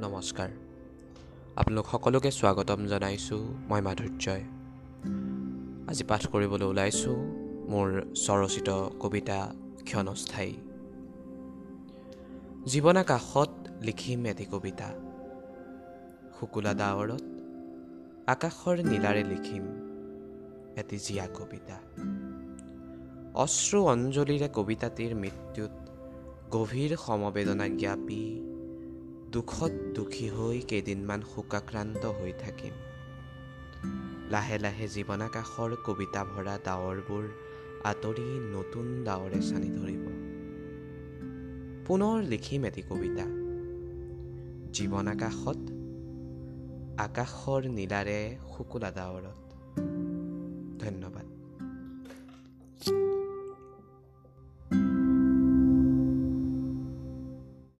নমস্কাৰ। আপোনালোক সকলোকে স্বাগতম জনাইছোঁ মই মাধুৰ্যই আজি পাঠ কৰিবলৈ ওলাইছোঁ মোৰ স্বৰচিত কবিতা ক্ষণস্থায়ী। জীৱন আকাশত লিখিম এটি কবিতা। শুকুলা ডাৱৰত আকাশৰ নীলাৰে লিখিম এটি জীয়া কবিতা। অশ্ৰু অঞ্জলিৰে কবিতাটিৰ মৃত্যুত গভীৰ সমবেদনা জ্ঞাপি দুখত দুখী হৈ কেইদিনমান শোকাক্ৰান্ত হৈ থাকিম। লাহে লাহে জীৱনাকাশৰ কবিতা ভৰা ডাৱৰবোৰ আঁতৰি নতুন ডাৱৰে চানি ধৰিব। পুনৰ লিখিম এটি কবিতা। জীৱন আকাশত আকাশৰ নীলাৰে শুকুলা ডাৱৰত।